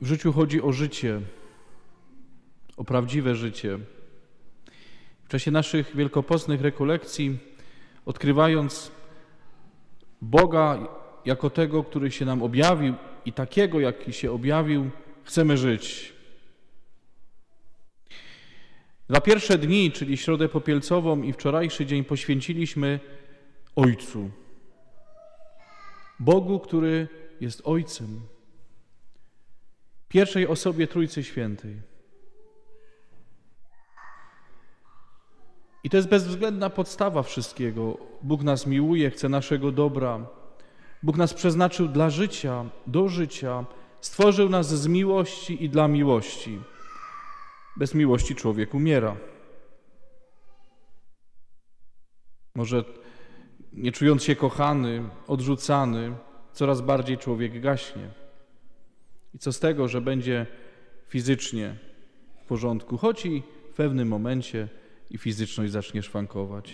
W życiu chodzi o życie, o prawdziwe życie. W czasie naszych wielkopostnych rekolekcji, odkrywając Boga jako tego, który się nam objawił i takiego, jaki się objawił, chcemy żyć. Dwa pierwsze dni, czyli Środę Popielcową i wczorajszy dzień poświęciliśmy Ojcu. Bogu, który jest Ojcem. Pierwszej osobie Trójcy Świętej. I to jest bezwzględna podstawa wszystkiego. Bóg nas miłuje, chce naszego dobra. Bóg nas przeznaczył dla życia, do życia. Stworzył nas z miłości i dla miłości. Bez miłości człowiek umiera. Może nie czując się kochany, odrzucany, coraz bardziej człowiek gaśnie. I co z tego, że będzie fizycznie w porządku, choć i w pewnym momencie i fizyczność zacznie szwankować.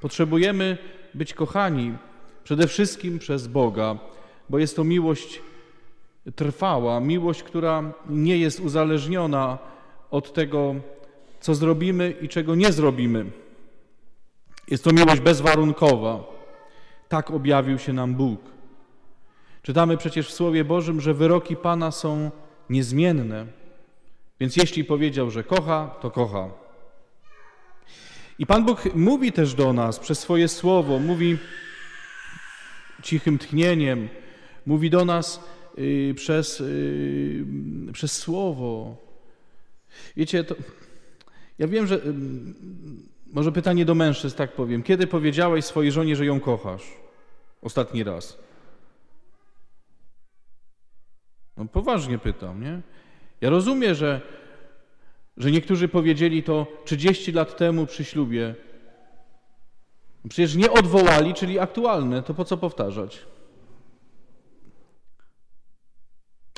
Potrzebujemy być kochani przede wszystkim przez Boga, bo jest to miłość trwała, miłość, która nie jest uzależniona od tego, co zrobimy i czego nie zrobimy. Jest to miłość bezwarunkowa. Tak objawił się nam Bóg. Czytamy przecież w Słowie Bożym, że wyroki Pana są niezmienne. Więc jeśli powiedział, że kocha, to kocha. I Pan Bóg mówi też do nas przez swoje słowo, mówi cichym tchnieniem, mówi do nas y, przez, y, przez słowo. Wiecie, to, ja wiem, że y, może pytanie do mężczyzn, tak powiem. Kiedy powiedziałeś swojej żonie, że ją kochasz? Ostatni raz. No poważnie pytam, nie? Ja rozumiem, że że niektórzy powiedzieli to 30 lat temu przy ślubie. Przecież nie odwołali, czyli aktualne, to po co powtarzać?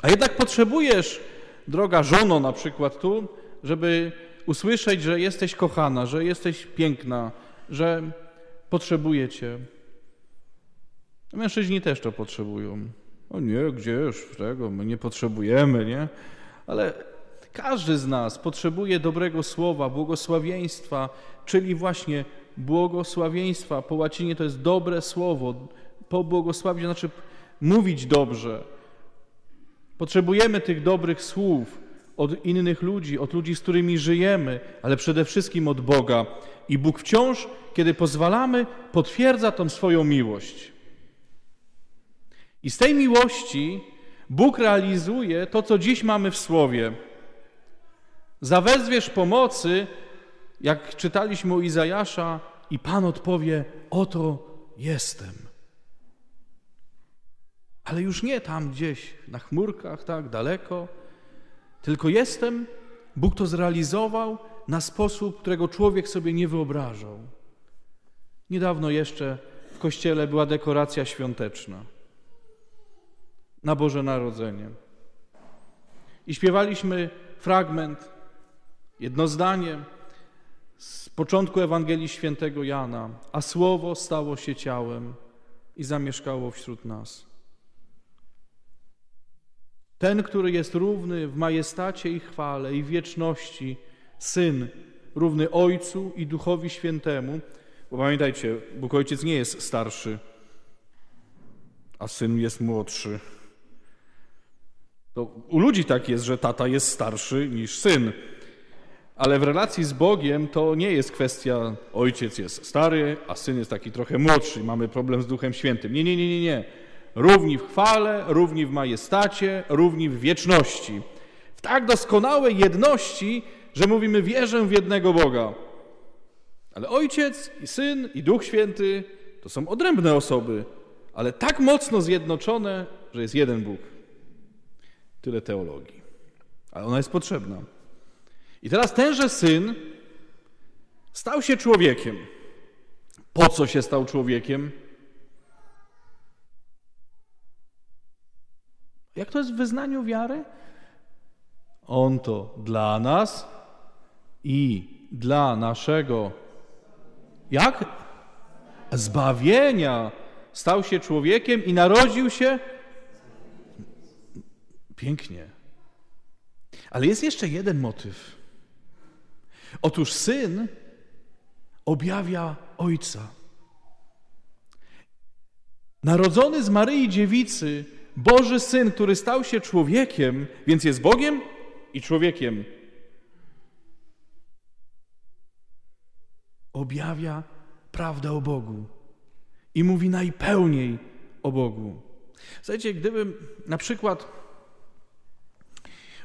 A jednak potrzebujesz, droga żono na przykład tu, żeby usłyszeć, że jesteś kochana, że jesteś piękna, że potrzebuję cię. Mężczyźni też to potrzebują. O nie, gdzież tego, my nie potrzebujemy, nie? Ale każdy z nas potrzebuje dobrego słowa, błogosławieństwa, czyli właśnie błogosławieństwa. Po łacinie to jest dobre słowo. Pobłogosławić znaczy mówić dobrze. Potrzebujemy tych dobrych słów od innych ludzi, od ludzi, z którymi żyjemy, ale przede wszystkim od Boga. I Bóg wciąż, kiedy pozwalamy, potwierdza tą swoją miłość. I z tej miłości Bóg realizuje to, co dziś mamy w Słowie. Zawezwiesz pomocy, jak czytaliśmy u Izajasza, i Pan odpowie: Oto jestem. Ale już nie tam gdzieś na chmurkach, tak daleko, tylko jestem. Bóg to zrealizował na sposób, którego człowiek sobie nie wyobrażał. Niedawno jeszcze w kościele była dekoracja świąteczna na Boże Narodzenie. I śpiewaliśmy fragment Jedno zdanie z początku Ewangelii Świętego Jana. A słowo stało się ciałem i zamieszkało wśród nas. Ten, który jest równy w majestacie i chwale i wieczności, syn, równy Ojcu i Duchowi Świętemu. Bo pamiętajcie, Bóg Ojciec nie jest starszy, a syn jest młodszy. To u ludzi tak jest, że tata jest starszy niż syn. Ale w relacji z Bogiem to nie jest kwestia ojciec jest stary, a syn jest taki trochę młodszy, mamy problem z Duchem Świętym. Nie, nie, nie, nie, nie. Równi w chwale, równi w majestacie, równi w wieczności. W tak doskonałej jedności, że mówimy wierzę w jednego Boga. Ale ojciec i syn i Duch Święty to są odrębne osoby, ale tak mocno zjednoczone, że jest jeden Bóg. Tyle teologii. Ale ona jest potrzebna. I teraz tenże syn stał się człowiekiem. Po co się stał człowiekiem? Jak to jest w wyznaniu wiary? On to dla nas i dla naszego jak? Zbawienia. Stał się człowiekiem i narodził się pięknie. Ale jest jeszcze jeden motyw. Otóż syn objawia ojca. Narodzony z Maryi Dziewicy, Boży Syn, który stał się człowiekiem, więc jest Bogiem i człowiekiem, objawia prawdę o Bogu i mówi najpełniej o Bogu. Słuchajcie, gdybym na przykład.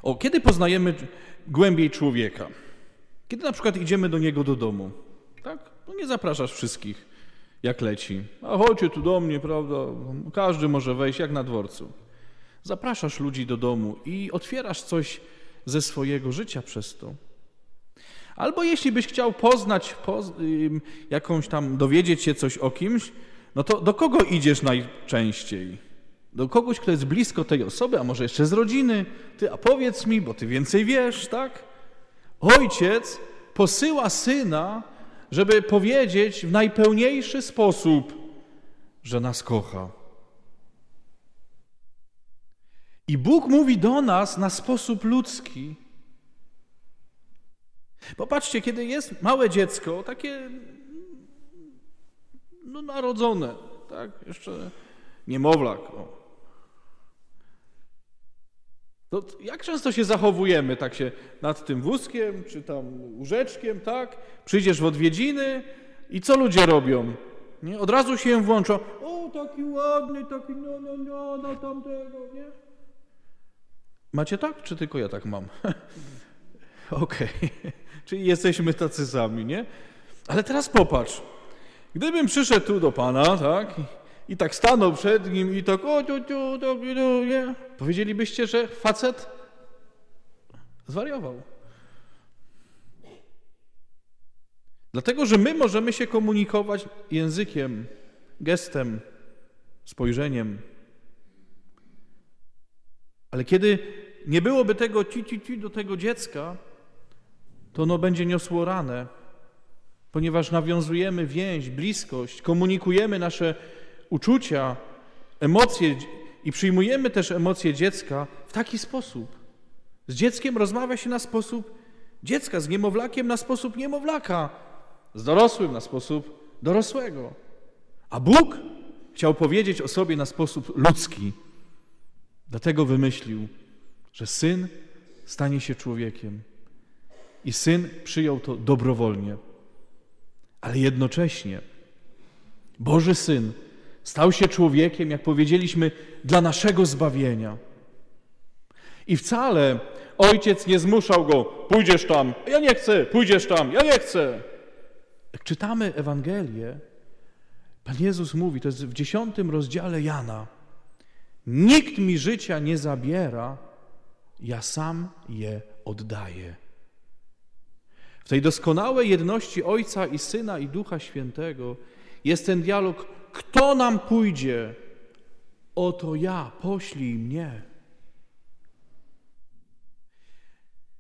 O, kiedy poznajemy głębiej człowieka? Kiedy na przykład idziemy do niego do domu, tak? No nie zapraszasz wszystkich, jak leci. A chodźcie tu do mnie, prawda? Każdy może wejść, jak na dworcu. Zapraszasz ludzi do domu i otwierasz coś ze swojego życia przez to. Albo jeśli byś chciał poznać, poz, jakąś tam, dowiedzieć się coś o kimś, no to do kogo idziesz najczęściej? Do kogoś, kto jest blisko tej osoby, a może jeszcze z rodziny. Ty, a powiedz mi, bo ty więcej wiesz, tak? Ojciec posyła syna, żeby powiedzieć w najpełniejszy sposób, że nas kocha. I Bóg mówi do nas na sposób ludzki. Popatrzcie, kiedy jest małe dziecko, takie no, narodzone, tak, jeszcze niemowlak. O. To jak często się zachowujemy, tak się nad tym wózkiem, czy tam łóżeczkiem, tak? Przyjdziesz w odwiedziny i co ludzie robią? Nie? Od razu się włączą. O, taki ładny, taki no, no, no, no tamtego, nie? Macie tak, czy tylko ja tak mam? Okej. Czyli jesteśmy tacy sami, nie? Ale teraz popatrz. Gdybym przyszedł tu do Pana, tak? I tak stanął przed nim i tak, o, tu, tu, tu, nie? Powiedzielibyście, że facet zwariował. Dlatego, że my możemy się komunikować językiem, gestem, spojrzeniem. Ale kiedy nie byłoby tego ci, ci, ci do tego dziecka, to ono będzie niosło ranę, ponieważ nawiązujemy więź, bliskość, komunikujemy nasze uczucia, emocje i przyjmujemy też emocje dziecka w taki sposób. Z dzieckiem rozmawia się na sposób dziecka, z niemowlakiem na sposób niemowlaka, z dorosłym na sposób dorosłego. A Bóg chciał powiedzieć o sobie na sposób ludzki. Dlatego wymyślił, że syn stanie się człowiekiem. I syn przyjął to dobrowolnie. Ale jednocześnie Boży syn stał się człowiekiem, jak powiedzieliśmy, dla naszego zbawienia. I wcale ojciec nie zmuszał go, pójdziesz tam, ja nie chcę, pójdziesz tam, ja nie chcę. Jak czytamy Ewangelię, Pan Jezus mówi, to jest w dziesiątym rozdziale Jana, nikt mi życia nie zabiera, ja sam je oddaję. W tej doskonałej jedności Ojca i Syna i Ducha Świętego jest ten dialog, kto nam pójdzie? Oto ja, poślij mnie.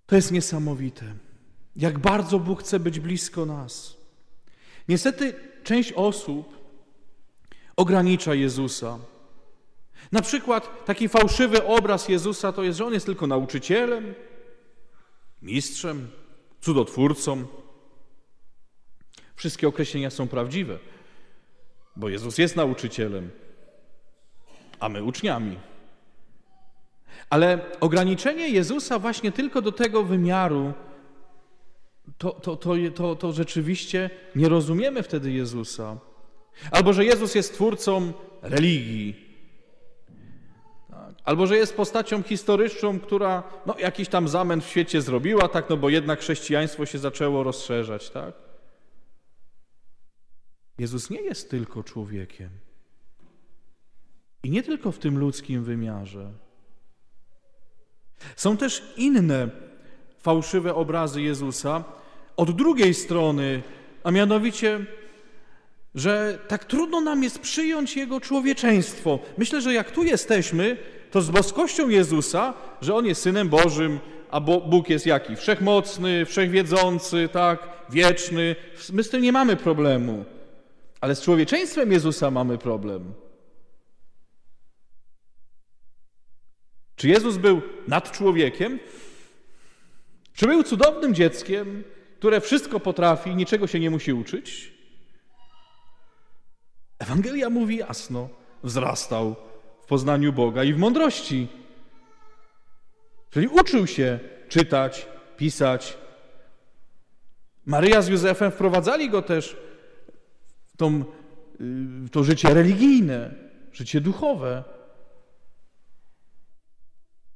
To jest niesamowite. Jak bardzo Bóg chce być blisko nas. Niestety część osób ogranicza Jezusa. Na przykład taki fałszywy obraz Jezusa to jest, że On jest tylko nauczycielem, mistrzem, cudotwórcą. Wszystkie określenia są prawdziwe, bo Jezus jest nauczycielem, a my uczniami. Ale ograniczenie Jezusa właśnie tylko do tego wymiaru, to, to, to, to, to rzeczywiście nie rozumiemy wtedy Jezusa. Albo że Jezus jest twórcą religii, Albo że jest postacią historyczną, która no, jakiś tam zamęt w świecie zrobiła, tak, no bo jednak chrześcijaństwo się zaczęło rozszerzać, tak? Jezus nie jest tylko człowiekiem. I nie tylko w tym ludzkim wymiarze. Są też inne fałszywe obrazy Jezusa od drugiej strony, a mianowicie, że tak trudno nam jest przyjąć Jego człowieczeństwo. Myślę, że jak tu jesteśmy, to z boskością Jezusa, że On jest Synem Bożym, a Bóg jest jaki? Wszechmocny, wszechwiedzący, tak, wieczny. My z tym nie mamy problemu. Ale z człowieczeństwem Jezusa mamy problem. Czy Jezus był nad człowiekiem? Czy był cudownym dzieckiem, które wszystko potrafi, niczego się nie musi uczyć? Ewangelia mówi jasno: wzrastał w poznaniu Boga i w mądrości. Czyli uczył się czytać, pisać. Maryja z Józefem wprowadzali go też tą, w to życie religijne, życie duchowe.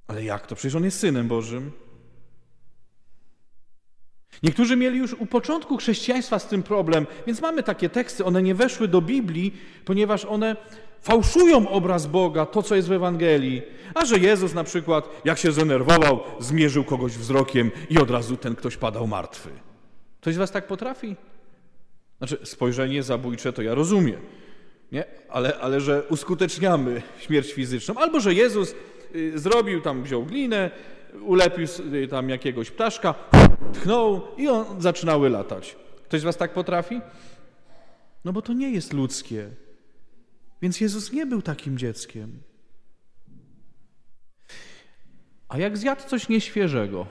Ale jak to? Przecież on jest synem Bożym. Niektórzy mieli już u początku chrześcijaństwa z tym problem, więc mamy takie teksty, one nie weszły do Biblii, ponieważ one fałszują obraz Boga, to co jest w Ewangelii. A że Jezus na przykład, jak się zdenerwował, zmierzył kogoś wzrokiem i od razu ten ktoś padał martwy. Ktoś z was tak potrafi? Znaczy, spojrzenie zabójcze to ja rozumiem, nie? Ale, ale że uskuteczniamy śmierć fizyczną, albo że Jezus y, zrobił tam, wziął glinę, ulepił y, tam jakiegoś ptaszka, tchnął i on zaczynały latać. Ktoś z was tak potrafi? No bo to nie jest ludzkie. Więc Jezus nie był takim dzieckiem. A jak zjadł coś nieświeżego,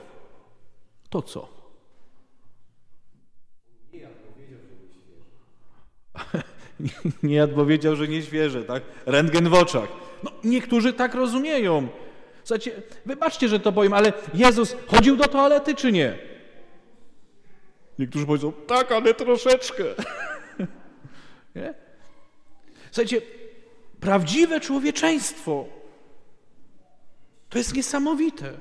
to co? Nie jadł, bo wiedział, że nieświeże, tak? Rentgen w oczach. No, niektórzy tak rozumieją. Słuchajcie, wybaczcie, że to powiem, ale Jezus chodził do toalety czy nie? Niektórzy powiedzą, tak, ale troszeczkę. nie? Słuchajcie, prawdziwe człowieczeństwo to jest niesamowite.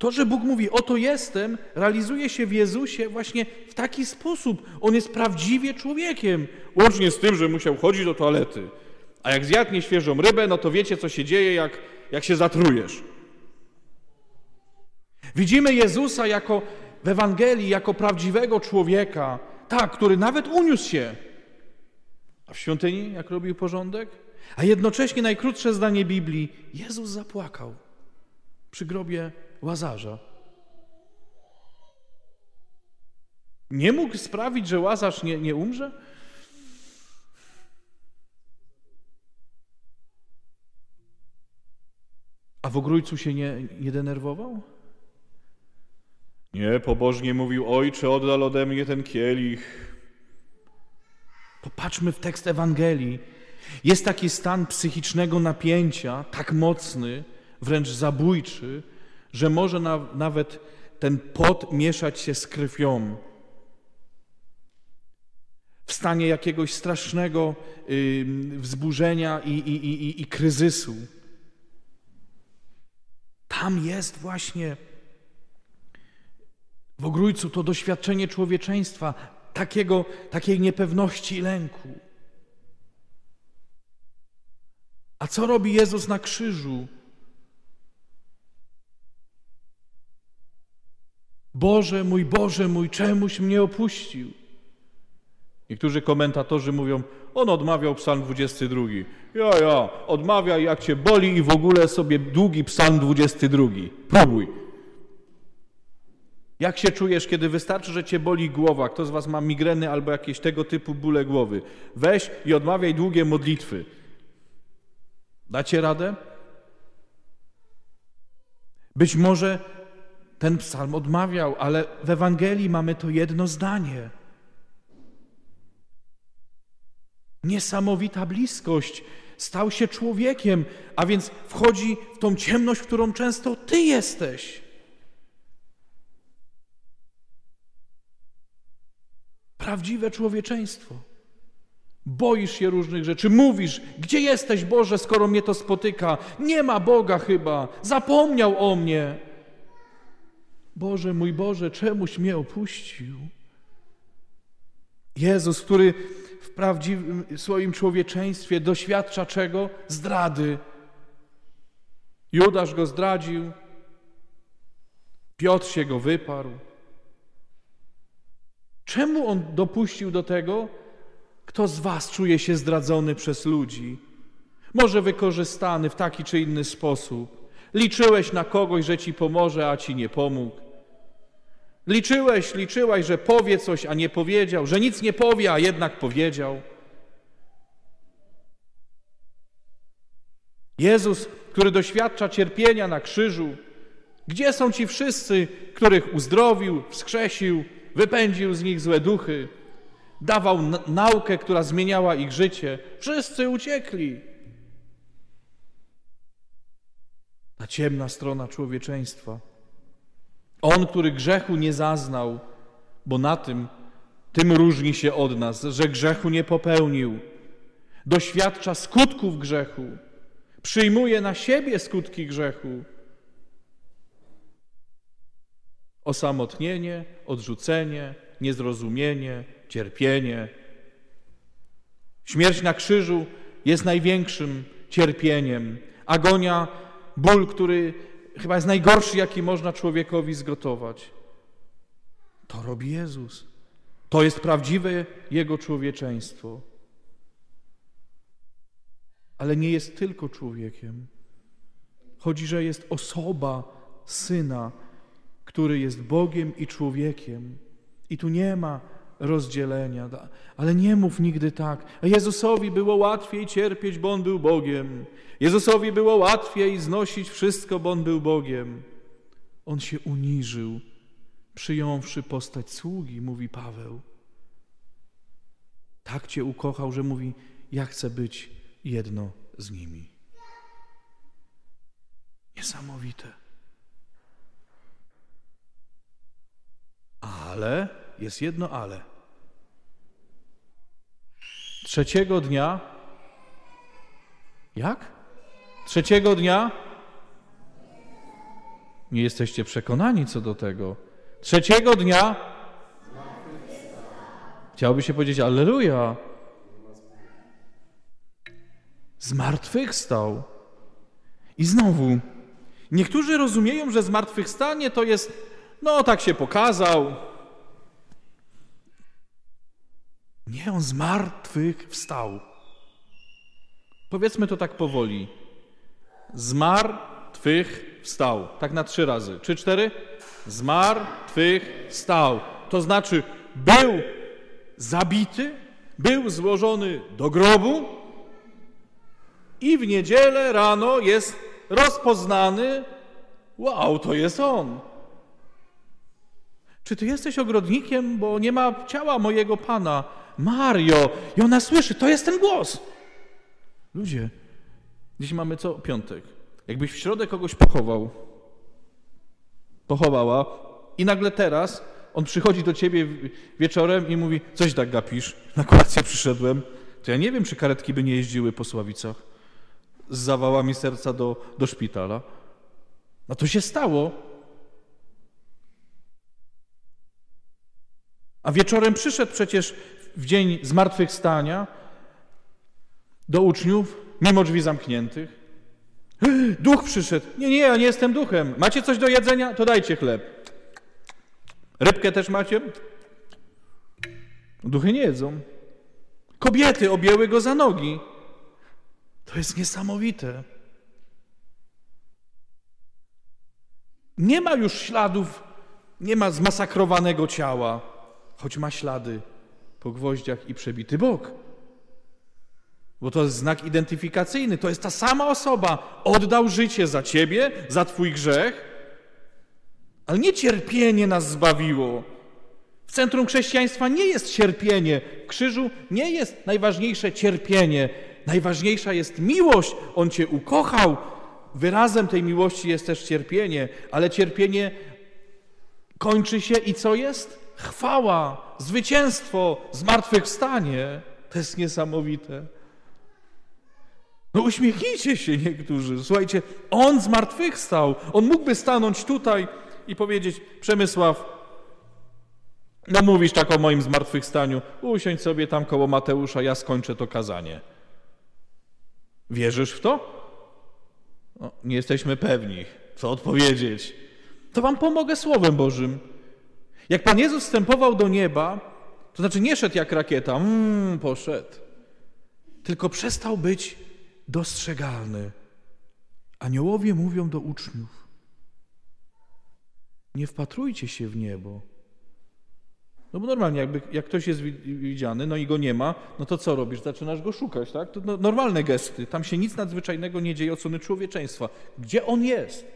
To, że Bóg mówi, oto jestem, realizuje się w Jezusie właśnie w taki sposób. On jest prawdziwie człowiekiem, łącznie z tym, że musiał chodzić do toalety. A jak zjadł nieświeżą rybę, no to wiecie, co się dzieje, jak, jak się zatrujesz. Widzimy Jezusa jako w Ewangelii, jako prawdziwego człowieka, tak, który nawet uniósł się. A w świątyni, jak robił porządek? A jednocześnie najkrótsze zdanie Biblii: Jezus zapłakał przy grobie łazarza. Nie mógł sprawić, że łazarz nie, nie umrze? A w ogrójcu się nie, nie denerwował? Nie, pobożnie mówił, ojcze, oddal ode mnie ten kielich. Popatrzmy w tekst Ewangelii. Jest taki stan psychicznego napięcia, tak mocny, wręcz zabójczy, że może na, nawet ten pot mieszać się z krwią. W stanie jakiegoś strasznego wzburzenia i, i, i, i kryzysu. Tam jest właśnie w ogrójcu to doświadczenie człowieczeństwa, takiego, takiej niepewności i lęku. A co robi Jezus na krzyżu? Boże mój, Boże mój, czemuś mnie opuścił? Niektórzy komentatorzy mówią, on odmawiał psalm 22. Ja, ja, odmawiaj jak cię boli i w ogóle sobie długi psalm 22. Próbuj. Jak się czujesz, kiedy wystarczy, że cię boli głowa? Kto z was ma migreny albo jakieś tego typu bóle głowy? Weź i odmawiaj długie modlitwy. Dacie radę? Być może ten psalm odmawiał, ale w Ewangelii mamy to jedno zdanie. Niesamowita bliskość. Stał się człowiekiem, a więc wchodzi w tą ciemność, którą często Ty jesteś. Prawdziwe człowieczeństwo. Boisz się różnych rzeczy, mówisz, gdzie jesteś Boże, skoro mnie to spotyka? Nie ma Boga chyba, zapomniał o mnie. Boże, mój Boże, czemuś mnie opuścił? Jezus, który w prawdziwym swoim człowieczeństwie doświadcza czego? Zdrady. Judasz go zdradził, Piotr się go wyparł. Czemu on dopuścił do tego? Kto z Was czuje się zdradzony przez ludzi? Może wykorzystany w taki czy inny sposób. Liczyłeś na kogoś, że ci pomoże, a ci nie pomógł. Liczyłeś, liczyłaś, że powie coś, a nie powiedział, że nic nie powie, a jednak powiedział. Jezus, który doświadcza cierpienia na krzyżu, Gdzie są ci wszyscy, których uzdrowił, wskrzesił, wypędził z nich złe duchy, dawał naukę, która zmieniała ich życie? Wszyscy uciekli. Ta ciemna strona człowieczeństwa. On, który grzechu nie zaznał, bo na tym, tym różni się od nas, że grzechu nie popełnił. Doświadcza skutków grzechu, przyjmuje na siebie skutki grzechu. Osamotnienie, odrzucenie, niezrozumienie, cierpienie. Śmierć na krzyżu jest największym cierpieniem. Agonia, ból, który chyba jest najgorszy, jaki można człowiekowi zgotować. To robi Jezus. To jest prawdziwe Jego człowieczeństwo. Ale nie jest tylko człowiekiem. Chodzi, że jest osoba Syna, który jest Bogiem i człowiekiem. I tu nie ma rozdzielenia. Ale nie mów nigdy tak. Jezusowi było łatwiej cierpieć, bo On był Bogiem. Jezusowi było łatwiej znosić wszystko, bo On był Bogiem. On się uniżył, przyjąwszy postać sługi, mówi Paweł. Tak Cię ukochał, że mówi, ja chcę być jedno z nimi. Niesamowite. Ale, jest jedno ale. Trzeciego dnia, jak? Trzeciego dnia nie jesteście przekonani co do tego. Trzeciego dnia chciałby się powiedzieć Alleluja. Zmartwychwstał. I znowu, niektórzy rozumieją, że zmartwychwstanie to jest, no tak się pokazał. Nie, on zmartwychwstał. Powiedzmy to tak powoli. Zmarł, twych, wstał. Tak na trzy razy. Czy cztery? Zmarł, twych, wstał. To znaczy był zabity, był złożony do grobu i w niedzielę rano jest rozpoznany. Wow, to jest on. Czy ty jesteś ogrodnikiem, bo nie ma ciała mojego pana? Mario! I ona słyszy, to jest ten głos. Ludzie, Dziś mamy co? Piątek. Jakbyś w środę kogoś pochował, pochowała i nagle teraz on przychodzi do ciebie wieczorem i mówi, coś tak gapisz, na kolację przyszedłem, to ja nie wiem, czy karetki by nie jeździły po Sławicach z zawałami serca do, do szpitala. No to się stało. A wieczorem przyszedł przecież w dzień zmartwychwstania do uczniów mimo drzwi zamkniętych. Duch przyszedł. Nie, nie, ja nie jestem duchem. Macie coś do jedzenia? To dajcie chleb. Rybkę też macie? Duchy nie jedzą. Kobiety objęły go za nogi. To jest niesamowite. Nie ma już śladów, nie ma zmasakrowanego ciała, choć ma ślady po gwoździach i przebity bok. Bo to jest znak identyfikacyjny. To jest ta sama osoba. Oddał życie za ciebie, za twój grzech, ale nie cierpienie nas zbawiło. W centrum chrześcijaństwa nie jest cierpienie. W krzyżu nie jest najważniejsze cierpienie. Najważniejsza jest miłość. On cię ukochał. Wyrazem tej miłości jest też cierpienie, ale cierpienie kończy się i co jest? Chwała, zwycięstwo, zmartwychwstanie. To jest niesamowite. No uśmiechnijcie się niektórzy. Słuchajcie, on zmartwychwstał. On mógłby stanąć tutaj i powiedzieć, Przemysław, no mówisz tak o moim zmartwychwstaniu, usiądź sobie tam koło Mateusza, ja skończę to kazanie. Wierzysz w to? No, nie jesteśmy pewni, co odpowiedzieć. To wam pomogę Słowem Bożym. Jak Pan Jezus wstępował do nieba, to znaczy nie szedł jak rakieta, mm, poszedł, tylko przestał być dostrzegalny. Aniołowie mówią do uczniów: Nie wpatrujcie się w niebo. No bo normalnie, jakby, jak ktoś jest widziany, no i go nie ma, no to co robisz? Zaczynasz go szukać, tak? To no, normalne gesty. Tam się nic nadzwyczajnego nie dzieje od strony człowieczeństwa. Gdzie on jest?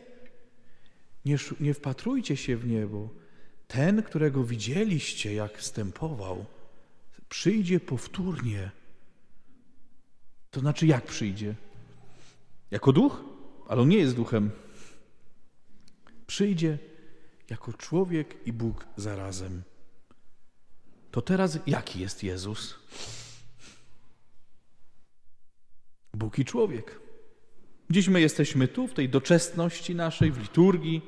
Nie, nie wpatrujcie się w niebo. Ten, którego widzieliście, jak wstępował, przyjdzie powtórnie. To znaczy, jak przyjdzie? Jako duch? Ale on nie jest duchem. Przyjdzie jako człowiek i Bóg zarazem. To teraz jaki jest Jezus? Bóg i człowiek. Dziś my jesteśmy tu, w tej doczesności naszej, w liturgii,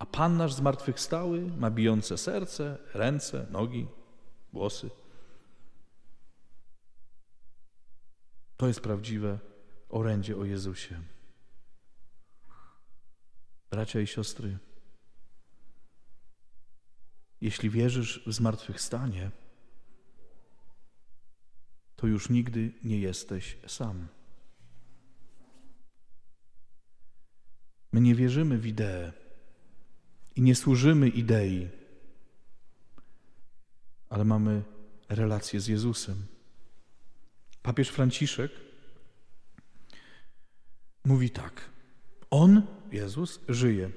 a Pan nasz zmartwychwstały ma bijące serce, ręce, nogi, włosy. To jest prawdziwe orędzie o Jezusie. Bracia i siostry, jeśli wierzysz w zmartwychwstanie, to już nigdy nie jesteś sam. My nie wierzymy w ideę i nie służymy idei, ale mamy relację z Jezusem. Papież Franciszek mówi tak: On, Jezus, żyje.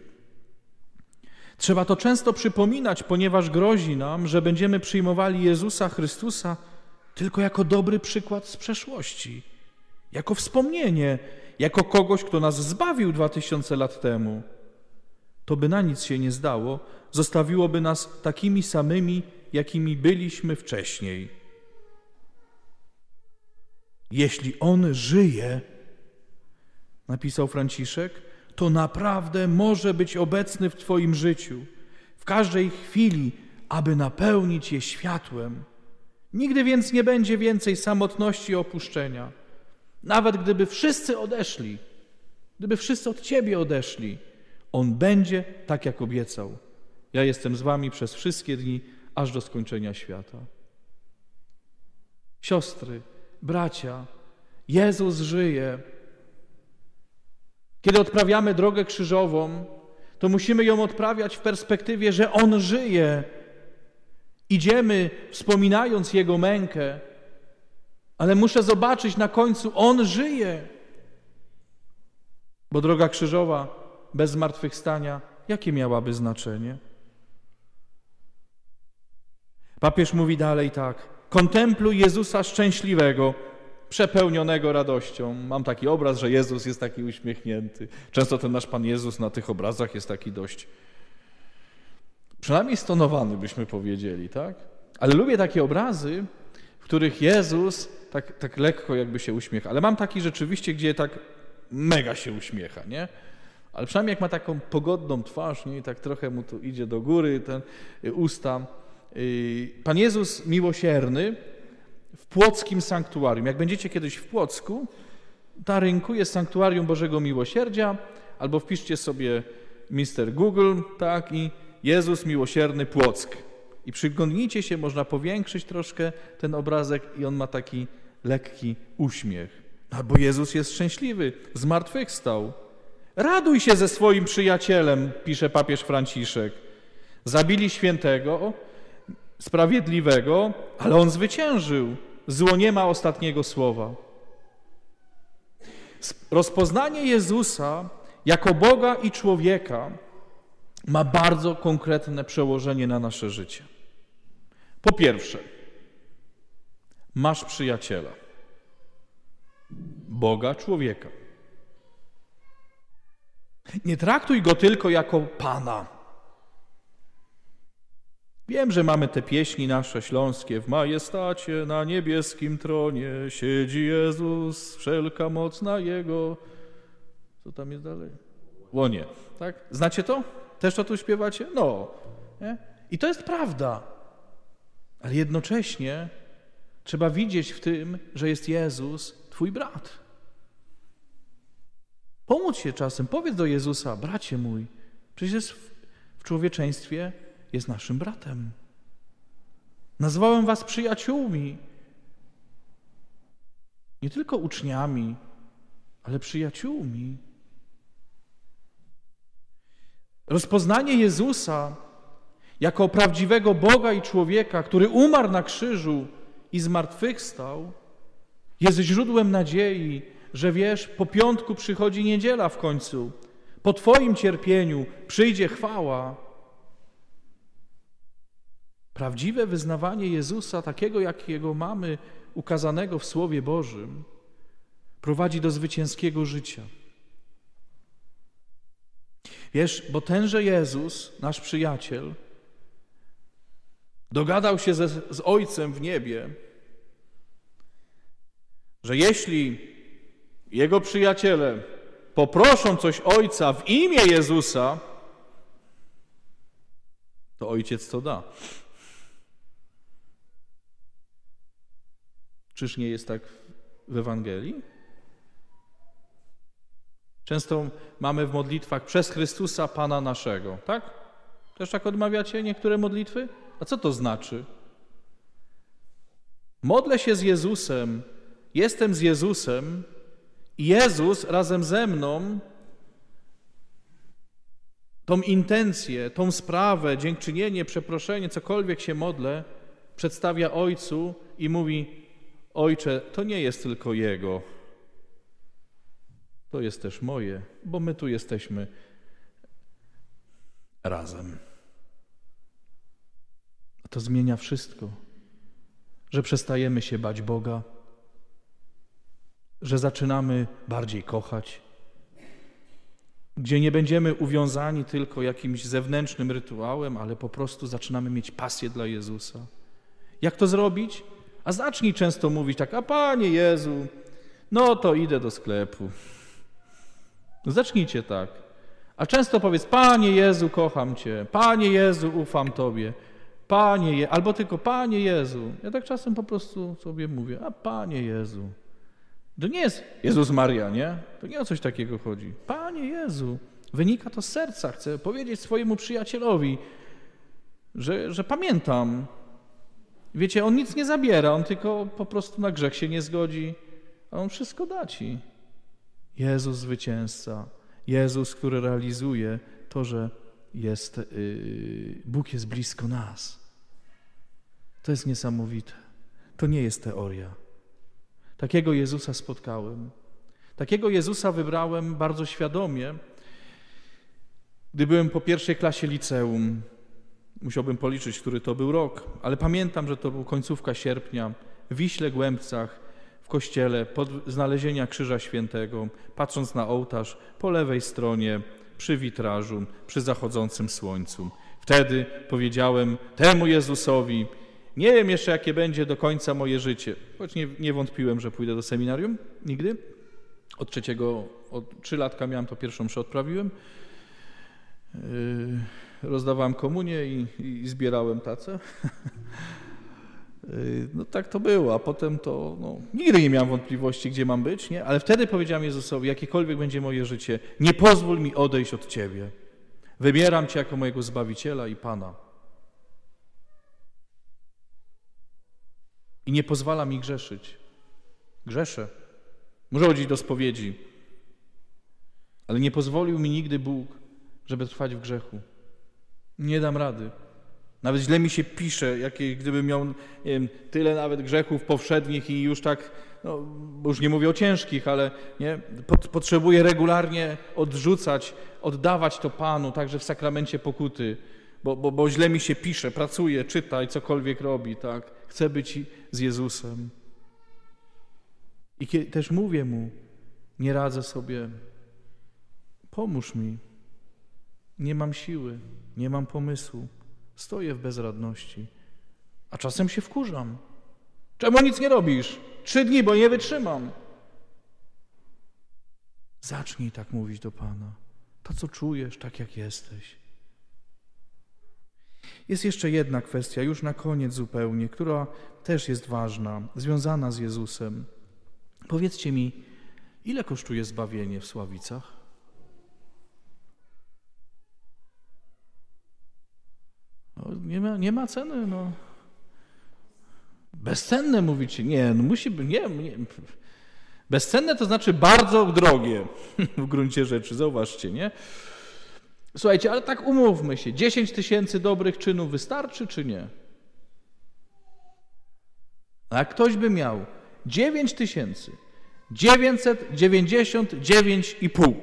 Trzeba to często przypominać, ponieważ grozi nam, że będziemy przyjmowali Jezusa Chrystusa tylko jako dobry przykład z przeszłości, jako wspomnienie, jako kogoś, kto nas zbawił dwa tysiące lat temu. To by na nic się nie zdało, zostawiłoby nas takimi samymi, jakimi byliśmy wcześniej. Jeśli On żyje, napisał Franciszek, to naprawdę może być obecny w Twoim życiu, w każdej chwili, aby napełnić je światłem. Nigdy więc nie będzie więcej samotności i opuszczenia. Nawet gdyby wszyscy odeszli, gdyby wszyscy od Ciebie odeszli, On będzie tak, jak obiecał. Ja jestem z Wami przez wszystkie dni, aż do skończenia świata. Siostry, bracia, Jezus żyje. Kiedy odprawiamy drogę krzyżową, to musimy ją odprawiać w perspektywie, że On żyje. Idziemy wspominając Jego mękę, ale muszę zobaczyć na końcu, On żyje. Bo droga krzyżowa bez zmartwychwstania, jakie miałaby znaczenie? Papież mówi dalej tak: Kontempluj Jezusa szczęśliwego, przepełnionego radością. Mam taki obraz, że Jezus jest taki uśmiechnięty. Często ten nasz Pan Jezus na tych obrazach jest taki dość, przynajmniej stonowany, byśmy powiedzieli, tak? Ale lubię takie obrazy, w których Jezus tak, tak lekko jakby się uśmiecha. Ale mam taki rzeczywiście, gdzie tak mega się uśmiecha, nie? Ale przynajmniej jak ma taką pogodną twarz, nie? I tak trochę mu to idzie do góry, ten y, usta. Y, Pan Jezus miłosierny w płockim sanktuarium. Jak będziecie kiedyś w Płocku, na rynku jest sanktuarium Bożego Miłosierdzia, albo wpiszcie sobie Mister Google, tak, i Jezus Miłosierny Płock. I przyglądnijcie się, można powiększyć troszkę ten obrazek i on ma taki lekki uśmiech. Albo Jezus jest szczęśliwy, zmartwychwstał. Raduj się ze swoim przyjacielem, pisze papież Franciszek. Zabili świętego, sprawiedliwego, ale on zwyciężył. Zło nie ma ostatniego słowa. Rozpoznanie Jezusa jako Boga i człowieka ma bardzo konkretne przełożenie na nasze życie. Po pierwsze, masz przyjaciela, Boga człowieka. Nie traktuj go tylko jako Pana. Wiem, że mamy te pieśni nasze śląskie. W majestacie na niebieskim tronie siedzi Jezus, wszelka moc na Jego. Co tam jest dalej? Łonie, tak? Znacie to? Też to tu śpiewacie? No. Nie? I to jest prawda. Ale jednocześnie trzeba widzieć w tym, że jest Jezus, Twój brat. Pomóc się czasem, powiedz do Jezusa, bracie mój, przecież w, w człowieczeństwie jest naszym bratem. Nazwałem was przyjaciółmi. Nie tylko uczniami, ale przyjaciółmi. Rozpoznanie Jezusa jako prawdziwego Boga i człowieka, który umarł na krzyżu i zmartwychwstał, jest źródłem nadziei, że wiesz, po piątku przychodzi niedziela w końcu. Po Twoim cierpieniu przyjdzie chwała. Prawdziwe wyznawanie Jezusa, takiego jakiego mamy ukazanego w Słowie Bożym, prowadzi do zwycięskiego życia. Wiesz, bo tenże Jezus, nasz przyjaciel, dogadał się ze, z Ojcem w niebie, że jeśli jego przyjaciele poproszą coś Ojca w imię Jezusa, to Ojciec to da. Czyż nie jest tak w Ewangelii? Często mamy w modlitwach przez Chrystusa Pana naszego, tak? Też tak odmawiacie niektóre modlitwy? A co to znaczy? Modlę się z Jezusem, jestem z Jezusem Jezus razem ze mną tą intencję, tą sprawę, dziękczynienie, przeproszenie, cokolwiek się modlę, przedstawia Ojcu i mówi: Ojcze, to nie jest tylko Jego, to jest też moje, bo my tu jesteśmy razem. To zmienia wszystko, że przestajemy się bać Boga, że zaczynamy bardziej kochać, gdzie nie będziemy uwiązani tylko jakimś zewnętrznym rytuałem, ale po prostu zaczynamy mieć pasję dla Jezusa. Jak to zrobić? A zacznij często mówić tak, a Panie Jezu, no to idę do sklepu. Zacznijcie tak. A często powiedz, Panie Jezu, kocham Cię, Panie Jezu, ufam Tobie, Panie Je... albo tylko Panie Jezu. Ja tak czasem po prostu sobie mówię, a Panie Jezu. To nie jest Jezus Maria, nie? To nie o coś takiego chodzi. Panie Jezu. Wynika to z serca. Chcę powiedzieć swojemu przyjacielowi, że, że pamiętam. Wiecie, on nic nie zabiera, on tylko po prostu na grzech się nie zgodzi, a on wszystko da ci. Jezus zwycięzca, Jezus, który realizuje to, że jest, yy, Bóg jest blisko nas. To jest niesamowite. To nie jest teoria. Takiego Jezusa spotkałem. Takiego Jezusa wybrałem bardzo świadomie, gdy byłem po pierwszej klasie liceum. Musiałbym policzyć, który to był rok, ale pamiętam, że to był końcówka sierpnia w Wiśle Głębcach w kościele pod znalezienia Krzyża Świętego, patrząc na ołtarz po lewej stronie przy witrażu, przy zachodzącym słońcu. Wtedy powiedziałem temu Jezusowi, nie wiem jeszcze, jakie będzie do końca moje życie, choć nie, nie wątpiłem, że pójdę do seminarium nigdy. Od trzeciego, od trzy latka miałem to pierwszą mszę odprawiłem. Yy, rozdawałem komunię i, i zbierałem tacę. Yy, no tak to było, a potem to no, nigdy nie miałem wątpliwości, gdzie mam być, nie? ale wtedy powiedziałem Jezusowi, jakiekolwiek będzie moje życie, nie pozwól mi odejść od Ciebie. Wybieram Cię jako mojego Zbawiciela i Pana. I nie pozwala mi grzeszyć. Grzeszę. Muszę chodzić do spowiedzi. Ale nie pozwolił mi nigdy Bóg, żeby trwać w grzechu. Nie dam rady. Nawet źle mi się pisze, jakie, gdybym miał wiem, tyle nawet grzechów powszednich i już tak, no, już nie mówię o ciężkich, ale nie, pot, potrzebuję regularnie odrzucać, oddawać to Panu, także w sakramencie pokuty, bo, bo, bo źle mi się pisze, pracuje, czyta i cokolwiek robi, tak. Chcę być z Jezusem. I też mówię Mu, nie radzę sobie, pomóż mi. Nie mam siły, nie mam pomysłu. Stoję w bezradności, a czasem się wkurzam. Czemu nic nie robisz? Trzy dni, bo nie wytrzymam. Zacznij tak mówić do Pana. To, co czujesz, tak jak jesteś. Jest jeszcze jedna kwestia, już na koniec zupełnie, która też jest ważna, związana z Jezusem. Powiedzcie mi, ile kosztuje zbawienie w Sławicach? No, nie, ma, nie ma ceny, no. Bezcenne mówicie. Nie, no musi być, nie, nie. Bezcenne to znaczy bardzo drogie w gruncie rzeczy, zauważcie, nie? Słuchajcie, ale tak umówmy się, 10 tysięcy dobrych czynów wystarczy, czy nie? A ktoś by miał 9 tysięcy 999,5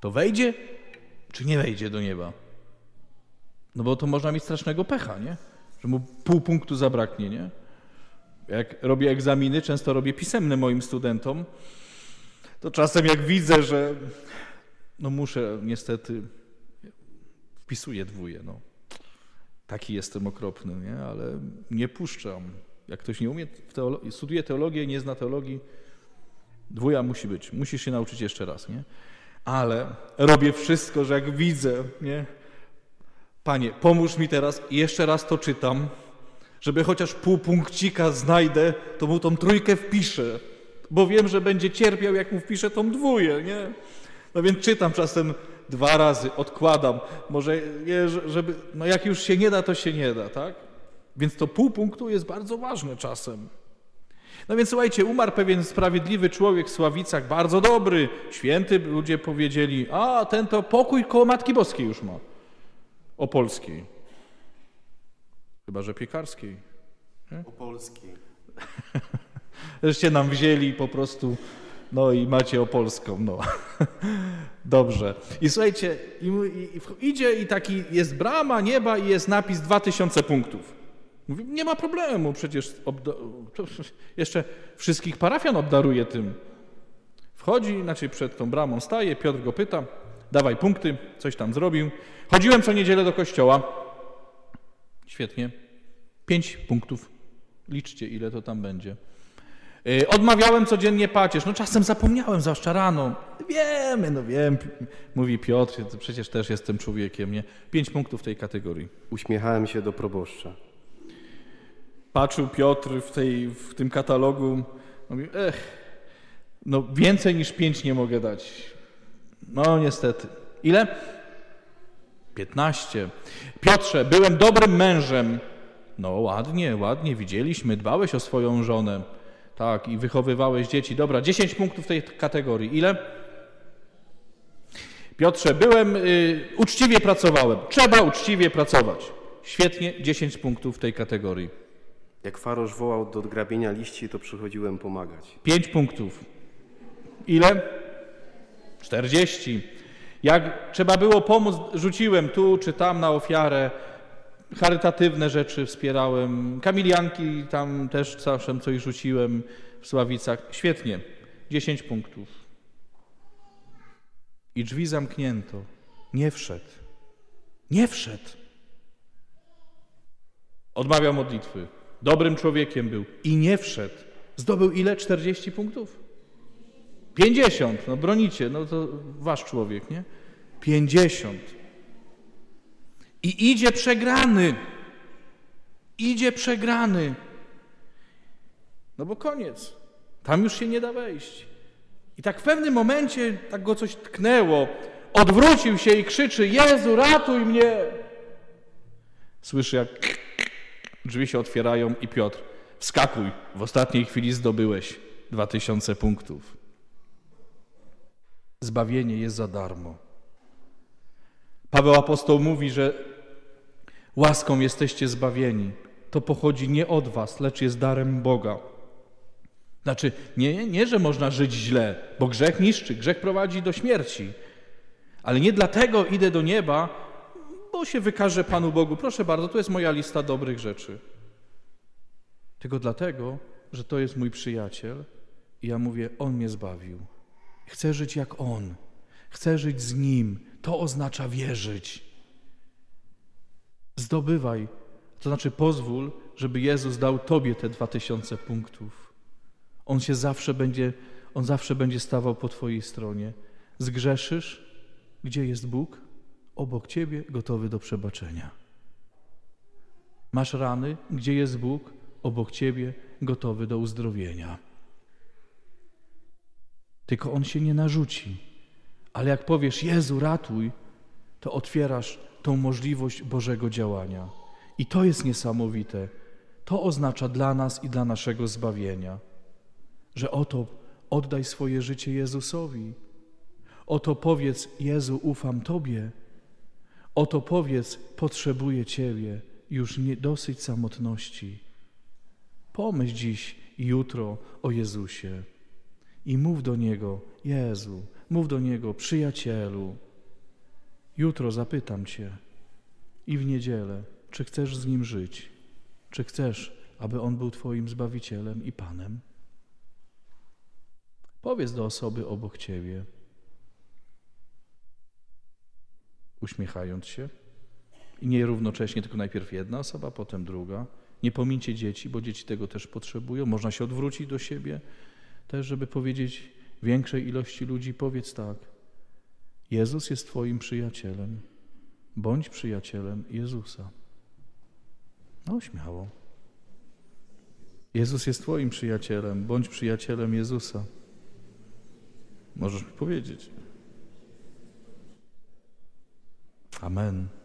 to wejdzie czy nie wejdzie do nieba? No bo to można mieć strasznego pecha, nie? Że mu pół punktu zabraknie, nie? Jak robię egzaminy, często robię pisemne moim studentom, to czasem jak widzę, że no muszę niestety, wpisuję dwóje, no. Taki jestem okropny, nie? Ale nie puszczam. Jak ktoś nie umie, teolo- studiuje teologię, nie zna teologii, dwója musi być. Musisz się nauczyć jeszcze raz, nie? Ale robię wszystko, że jak widzę, nie? Panie, pomóż mi teraz, jeszcze raz to czytam, żeby chociaż pół punkcika znajdę, to mu tą trójkę wpiszę, bo wiem, że będzie cierpiał, jak mu wpiszę tą dwóję, nie? No więc czytam czasem dwa razy, odkładam, może nie, żeby, no jak już się nie da, to się nie da, tak? Więc to pół punktu jest bardzo ważne czasem. No więc słuchajcie, umarł pewien sprawiedliwy człowiek w Sławicach, bardzo dobry, święty, ludzie powiedzieli, a ten to pokój koło Matki Boskiej już ma, opolskiej. Chyba, że piekarskiej. Opolskiej. Żeście nam wzięli po prostu, no i macie opolską, no. Dobrze. I słuchajcie, i, i, idzie i taki jest brama nieba i jest napis 2000 punktów. Mówi, nie ma problemu, przecież jeszcze wszystkich parafian obdaruje tym. Wchodzi, znaczy przed tą bramą staje, Piotr go pyta, dawaj punkty, coś tam zrobił. Chodziłem co niedzielę do kościoła. Świetnie. Pięć punktów. Liczcie, ile to tam będzie. Yy, odmawiałem codziennie pacierz. No czasem zapomniałem, zwłaszcza rano. Wiemy, no wiem, mówi Piotr, przecież też jestem człowiekiem, nie? Pięć punktów tej kategorii. Uśmiechałem się do proboszcza. Patrzył Piotr w, tej, w tym katalogu, mówi, ech, no więcej niż pięć nie mogę dać. No niestety. Ile? Piętnaście. Piotrze, byłem dobrym mężem. No ładnie, ładnie, widzieliśmy, dbałeś o swoją żonę. Tak, i wychowywałeś dzieci. Dobra, 10 punktów w tej kategorii. Ile? Piotrze, byłem, y, uczciwie pracowałem. Trzeba uczciwie pracować. Świetnie, 10 punktów w tej kategorii. Jak farosz wołał do grabienia liści, to przychodziłem pomagać. 5 punktów. Ile? 40. Jak trzeba było pomóc, rzuciłem tu czy tam na ofiarę. Charytatywne rzeczy wspierałem. Kamilianki tam też czasem coś rzuciłem w Sławicach. Świetnie. 10 punktów. I drzwi zamknięto. Nie wszedł. Nie wszedł. Odmawiał modlitwy. Dobrym człowiekiem był. I nie wszedł. Zdobył ile? 40 punktów? 50. No bronicie. No to wasz człowiek, nie? 50. I idzie przegrany. Idzie przegrany. No bo koniec. Tam już się nie da wejść. I tak w pewnym momencie tak go coś tknęło. Odwrócił się i krzyczy: Jezu, ratuj mnie! Słyszy, jak drzwi się otwierają i Piotr: Wskakuj, w ostatniej chwili zdobyłeś dwa tysiące punktów. Zbawienie jest za darmo. Paweł apostoł mówi, że łaską jesteście zbawieni. To pochodzi nie od was, lecz jest darem Boga. Znaczy, nie, nie, że można żyć źle, bo grzech niszczy, grzech prowadzi do śmierci. Ale nie dlatego idę do nieba, bo się wykażę Panu Bogu. Proszę bardzo, to jest moja lista dobrych rzeczy. Tylko dlatego, że to jest mój przyjaciel i ja mówię, On mnie zbawił. Chcę żyć jak On. Chcę żyć z Nim. To oznacza wierzyć. Zdobywaj, to znaczy pozwól, żeby Jezus dał Tobie te dwa tysiące punktów. On się zawsze będzie, On zawsze będzie stawał po Twojej stronie. Zgrzeszysz, gdzie jest Bóg? Obok Ciebie, gotowy do przebaczenia. Masz rany, gdzie jest Bóg? Obok Ciebie, gotowy do uzdrowienia. Tylko On się nie narzuci. Ale jak powiesz, Jezu, ratuj, to otwierasz tą możliwość Bożego działania. I to jest niesamowite. To oznacza dla nas i dla naszego zbawienia, że oto oddaj swoje życie Jezusowi. Oto powiedz, Jezu, ufam Tobie. Oto powiedz, potrzebuję Ciebie, już nie dosyć samotności. Pomyśl dziś i jutro o Jezusie. I mów do Niego, Jezu, mów do Niego, przyjacielu. Jutro zapytam Cię i w niedzielę, czy chcesz z Nim żyć, czy chcesz, aby On był Twoim Zbawicielem i Panem. Powiedz do osoby obok Ciebie, uśmiechając się, i nie równocześnie, tylko najpierw jedna osoba, potem druga. Nie pomincie dzieci, bo dzieci tego też potrzebują. Można się odwrócić do siebie, też, żeby powiedzieć większej ilości ludzi: powiedz tak. Jezus jest Twoim przyjacielem. Bądź przyjacielem Jezusa. No, śmiało. Jezus jest Twoim przyjacielem. Bądź przyjacielem Jezusa. Możesz mi powiedzieć. Amen.